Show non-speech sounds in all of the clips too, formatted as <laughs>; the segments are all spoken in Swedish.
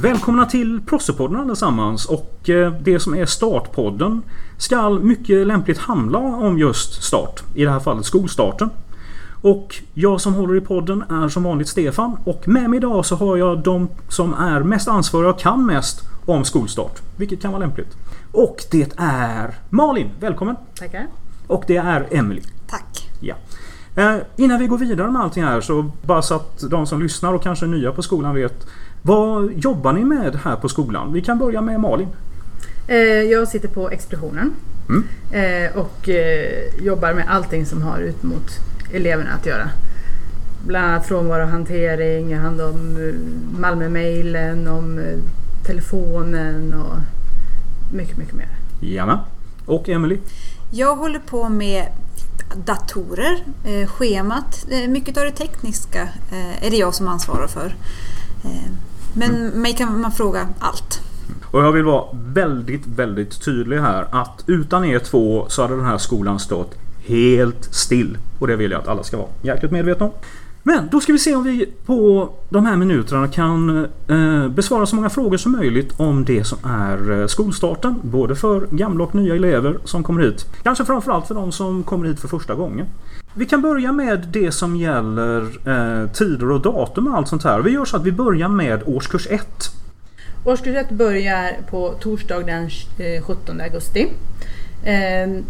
Välkomna till Prossepodden allesammans och eh, det som är Startpodden ska mycket lämpligt handla om just start. I det här fallet skolstarten. Och jag som håller i podden är som vanligt Stefan och med mig idag så har jag de som är mest ansvariga och kan mest om skolstart. Vilket kan vara lämpligt. Och det är Malin, välkommen! Tackar. Och det är Emily. Tack. Ja. Eh, innan vi går vidare med allting här så bara så att de som lyssnar och kanske är nya på skolan vet. Vad jobbar ni med här på skolan? Vi kan börja med Malin. Eh, jag sitter på expeditionen Mm. eh, och eh, jobbar med allting som har ut mot eleverna att göra. Bland annat frånvarohantering, jag hand om Malmö-mailen, om telefonen och mycket, mycket mer. Jajamän. Och Emily. Jag håller på med datorer, schemat. Mycket av det tekniska är det jag som ansvarar för. Eh, men mig kan man fråga allt. Och jag vill vara väldigt, väldigt tydlig här att utan er två så hade den här skolan stått helt still. Och det vill jag att alla ska vara jäkligt medvetna om. Men då ska vi se om vi på de här minuterna kan eh, besvara så många frågor som möjligt om det som är eh, skolstarten. Både för gamla och nya elever som kommer hit. Kanske framförallt för de som kommer hit för första gången. Vi kan börja med det som gäller eh, tider och datum och allt sånt här. Vi gör så att vi börjar med årskurs 1. Årskurs 1 börjar på torsdag den eh, 17 augusti. Eh,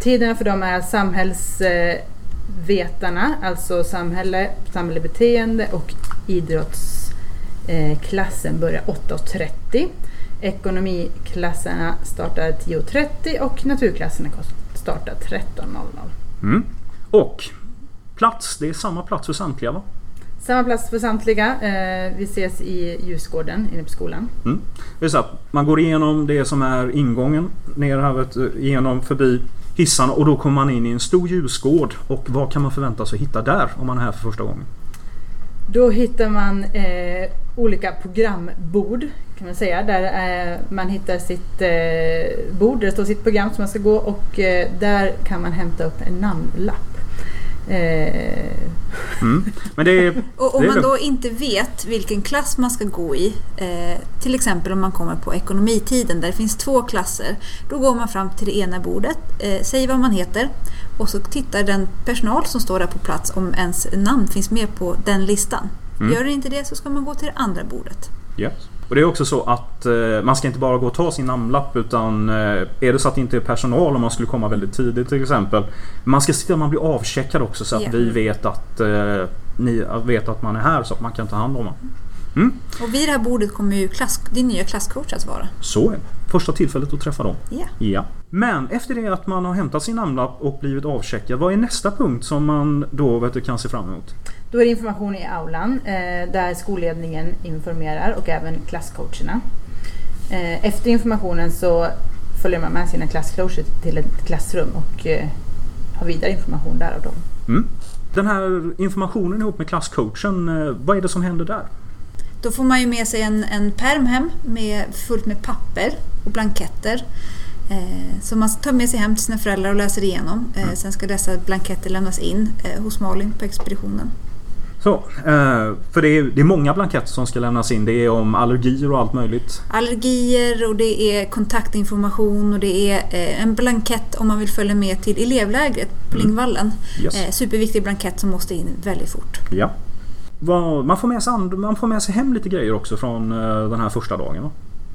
tiderna för dem är samhälls... Eh, samhällsvetarna, alltså samhälle, samhällsbeteende och idrottsklassen börjar 8.30. Ekonomiklasserna startar 10.30 och naturklasserna startar 13.00. Mm. Och plats, det är samma plats för samtliga va? Samma plats för samtliga. Eh, vi ses i ljusgården inne på skolan. Mm. Det är så att man går igenom det som är ingången ner här igenom förbi hissarna och då kommer man in i en stor ljusgård. Och vad kan man förvänta sig att hitta där om man är här för första gången? Då hittar man eh, olika programbord kan man säga. Där eh, man hittar sitt eh, bord där det står sitt program som man ska gå och eh, där kan man hämta upp en namnlapp. Eh, Mm. Är... Och om man då inte vet vilken klass man ska gå i, eh, till exempel om man kommer på ekonomitiden där det finns två klasser, då går man fram till det ena bordet, eh, säger vad man heter och så tittar den personal som står där på plats om ens namn finns med på den listan. Mm. Gör det inte det så ska man gå till det andra bordet. Yes. Och det är också så att eh, man ska inte bara gå och ta sin namnlapp utan eh, är det så att det inte är personal om man skulle komma väldigt tidigt till exempel. Man ska se till att man blir avcheckad också så att Ja. vi vet att eh, ni vet att man är här så att man kan ta hand om en. Mm. Och vid det här bordet kommer ju klass, din nya klasscoach att vara. Så är det. Första tillfället att träffa dem. Ja. Ja. Men efter det att man har hämtat sin namnlapp och blivit avcheckad. Vad är nästa punkt som man då vet du, kan se fram emot? då är det information i aulan eh, där skolledningen informerar och även klasscoacherna. Eh, efter informationen så följer man med sina klasscoacher till ett klassrum och eh, har vidare information där av dem. Mm. Den här informationen ihop med klasscoachen. eh, Vad är det som händer där? Då får man ju med sig en, en perm hem med, fullt med papper och blanketter. Eh, som man tar med sig hem till sina föräldrar och läser igenom. Eh, sen ska dessa blanketter lämnas in eh, hos Malin på expeditionen. Så, eh, för det är, det är många blanketter som ska lämnas in. Det är om allergier och allt möjligt. Allergier och det är kontaktinformation och det är eh, en blankett om man vill följa med till elevlägret på Mm. Lingvallen. Yes. Eh, superviktig blankett som måste in väldigt fort. Ja. Vad- Man får, med sig and, man får med sig hem lite grejer också från eh, den här första dagen. va?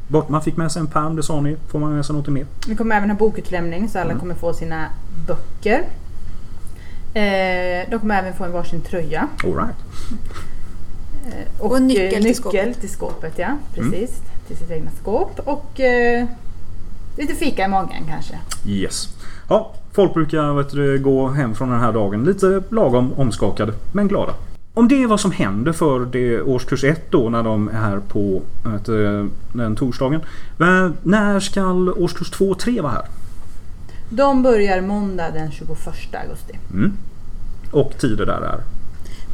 Bort, man fick med sig en pärm, det sa ni. Får man med sig något mer? Vi kommer även ha bokutlämning så alla Mm. kommer få sina böcker. Eh, de kommer även få en varsin tröja. All right. Eh, Och en nyckel eh, till nyckel skåpet. till skåpet. Ja, Mm. precis. Till sitt egna skåp. Och eh, lite fika i magen kanske. Yes. Ja, folk brukar vet du, gå hem från den här dagen lite lagom omskakade, men glada. Om det är vad som händer för det årskurs 1 då när de är här på vet du, den torsdagen. När ska årskurs 2 och 3 vara här? De börjar måndag den 21 augusti. Mm. Och tider där är?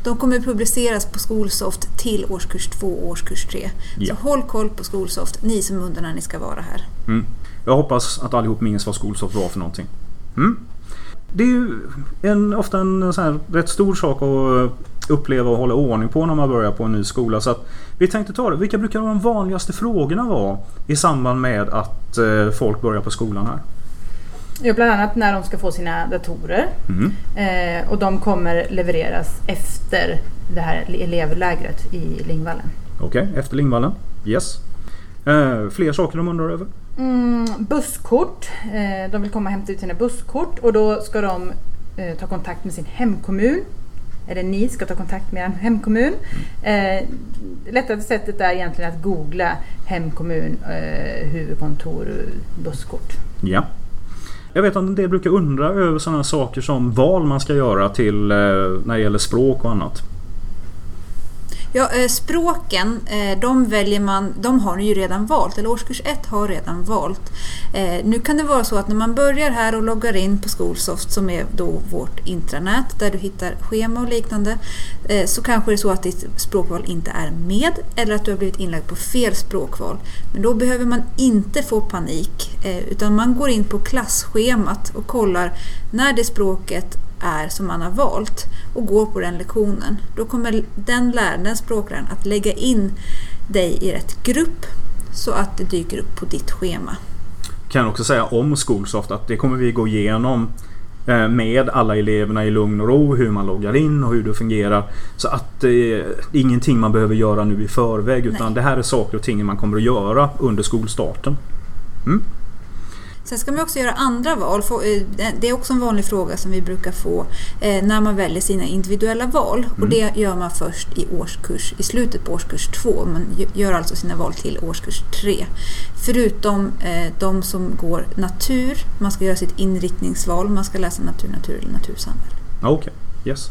De kommer publiceras på Skolsoft till årskurs 2 och årskurs 3. Ja. Så håll koll på Skolsoft, ni som undrar när ni ska vara här. Mm. Jag hoppas att allihop minns vad skolsoft var för någonting. Mm. Det är ju en, ofta en så här rätt stor sak att uppleva och hålla ordning på när man börjar på en ny skola. Så vi tänkte ta det. Vilka brukar de vanligaste frågorna vara i samband med att eh, folk börjar på skolan här? Ja, bland annat när de ska få sina datorer. Mm. Eh, och de kommer levereras efter det här elevlägret i Lingvallen. Okej, efter Lingvallen. Yes. Eh, fler saker de undrar över? Mm, busskort. Eh, de vill komma och hämta ut sina busskort och då ska de eh, ta kontakt med sin hemkommun. Eller ni ska ta kontakt med er hemkommun. Eh, lättaste sättet är egentligen att googla hemkommun, eh, huvudkontor, busskort. Ja. Jag vet att en del brukar undra över sådana saker som val man ska göra till eh, när det gäller språk och annat. Ja, eh, språken, eh, de väljer man, de har ni ju redan valt, eller årskurs 1 har redan valt. Eh, nu kan det vara så att när man börjar här och loggar in på Skolsoft som är då vårt intranät där du hittar schema och liknande så kanske det är så att ditt språkval inte är med eller att du har blivit inlagd på fel språkval. Men då behöver man inte få panik utan man går in på klasschemat och kollar när det språket är som man har valt och går på den lektionen. Då kommer den läraren, den språkläraren att lägga in dig i rätt grupp så att det dyker upp på ditt schema. Kan också säga om Skolsoft att det kommer vi gå igenom eh, med alla eleverna i lugn och ro hur man loggar in och hur det fungerar. Så att eh, det är ingenting man behöver göra nu i förväg utan Nej. det här är saker och ting man kommer att göra under skolstarten. Mm. Sen ska man också göra andra val. Eh, det- är också en vanlig fråga som vi brukar få eh, när man väljer sina individuella val. Och det gör man först i årskurs, i slutet på årskurs två. Man gö- gör alltså sina val till årskurs tre. Förutom eh, de som går natur, man ska göra sitt inriktningsval, man ska läsa natur, natur eller natursamhälle. Okej, yes.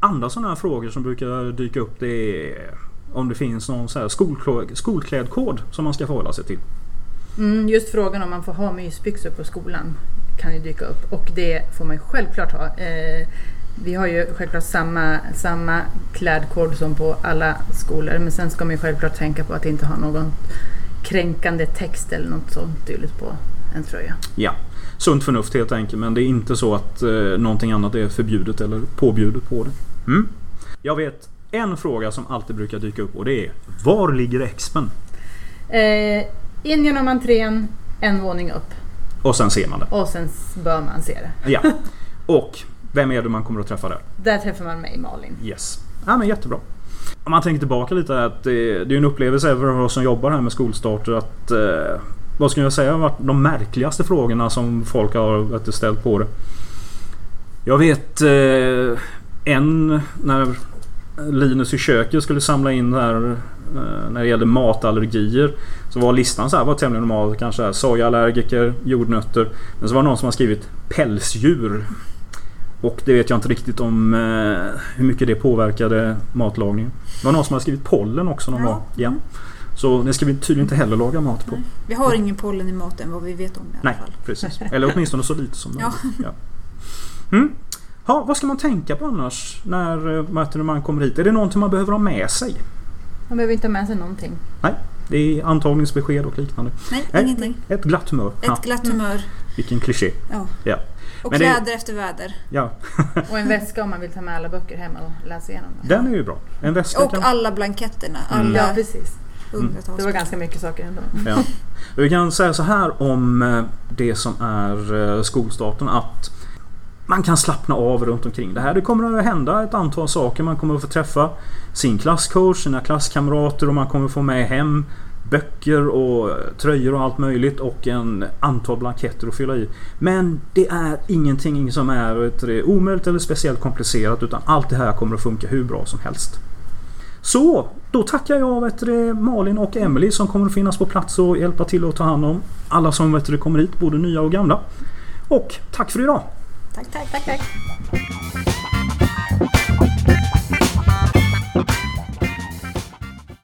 Andra sådana här frågor som brukar dyka upp det är om det finns någon så här skolklä- skolklädkod som man ska förhålla sig till. Mm, just frågan om man får ha mysbyxor på skolan kan ju dyka upp och det får man ju självklart ha. Eh, vi har ju självklart samma, samma klädkod som på alla skolor men sen ska man ju självklart tänka på att inte ha någon kränkande text eller något sånt dylikt på en tröja. Ja, sunt förnuft helt enkelt. Men det är inte så att eh, någonting annat är förbjudet eller påbjudet på det. Mm. Jag vet en fråga som alltid brukar dyka upp och det är Var ligger expen? Eh, in genom entrén, en våning upp Och sen ser man det. och sen bör man se det. Ja. <laughs> Och vem är det man kommer att träffa där? Där träffar man mig, Malin. Yes. Ja men jättebra. Om man tänker tillbaka lite att det, det är en upplevelse för oss som jobbar här med skolstarter att eh, vad ska jag säga har varit de märkligaste frågorna som folk har ställt på det. Jag vet eh, en när Linus i köket skulle samla in här eh, när det gällde matallergier. Så var listan så här var tämligen normal. Kanske här, sojaallergiker, jordnötter. Men så var det någon som har skrivit pälsdjur. Och det vet jag inte riktigt om eh, hur mycket det påverkade matlagningen. Det var någon som har skrivit pollen också någon Ja. gång. Ja. Så det ska vi tydligen inte heller laga mat på. Nej. Vi har ingen pollen i maten vad vi vet om i alla Nej, fall. precis. Eller åtminstone så lite som möjligt. Ja. Mm. Ja, vad ska man tänka på annars när eh, man kommer hit? Är det någonting man behöver ha med sig? Man behöver inte ha med sig någonting. Det är antagningsbesked och liknande. Nej, Nej. ingenting. Ett glatt humör. Ett Ja, glatt humör. vilken kliché. Ja. Ja. Och Men det- kläder efter väder. Ja, <laughs> Och en väska om man vill ta med alla böcker hem och läsa igenom dem. den är ju bra. En väska Och kan... alla blanketterna. Mm. Alla Ja, precis. hundratals. Det var ganska mycket saker ändå. Ja. <laughs> Vi kan säga så här om eh, det som är eh, skolstarten att man kan slappna av runt omkring det här. Det kommer att hända ett antal saker. Man kommer att få träffa sin klasscoach, sina klasskamrater och man kommer få med hem böcker och eh, tröjor och allt möjligt och en antal blanketter att fylla i. Men det är ingenting som är omöjligt eller speciellt komplicerat utan allt det här kommer att funka hur bra som helst. Så, då tackar jag vet du, Malin och Emily som kommer att finnas på plats och hjälpa till att ta hand om alla som vet du, kommer hit, både nya och gamla. Och tack för idag! Tack, tack. Tack, tack.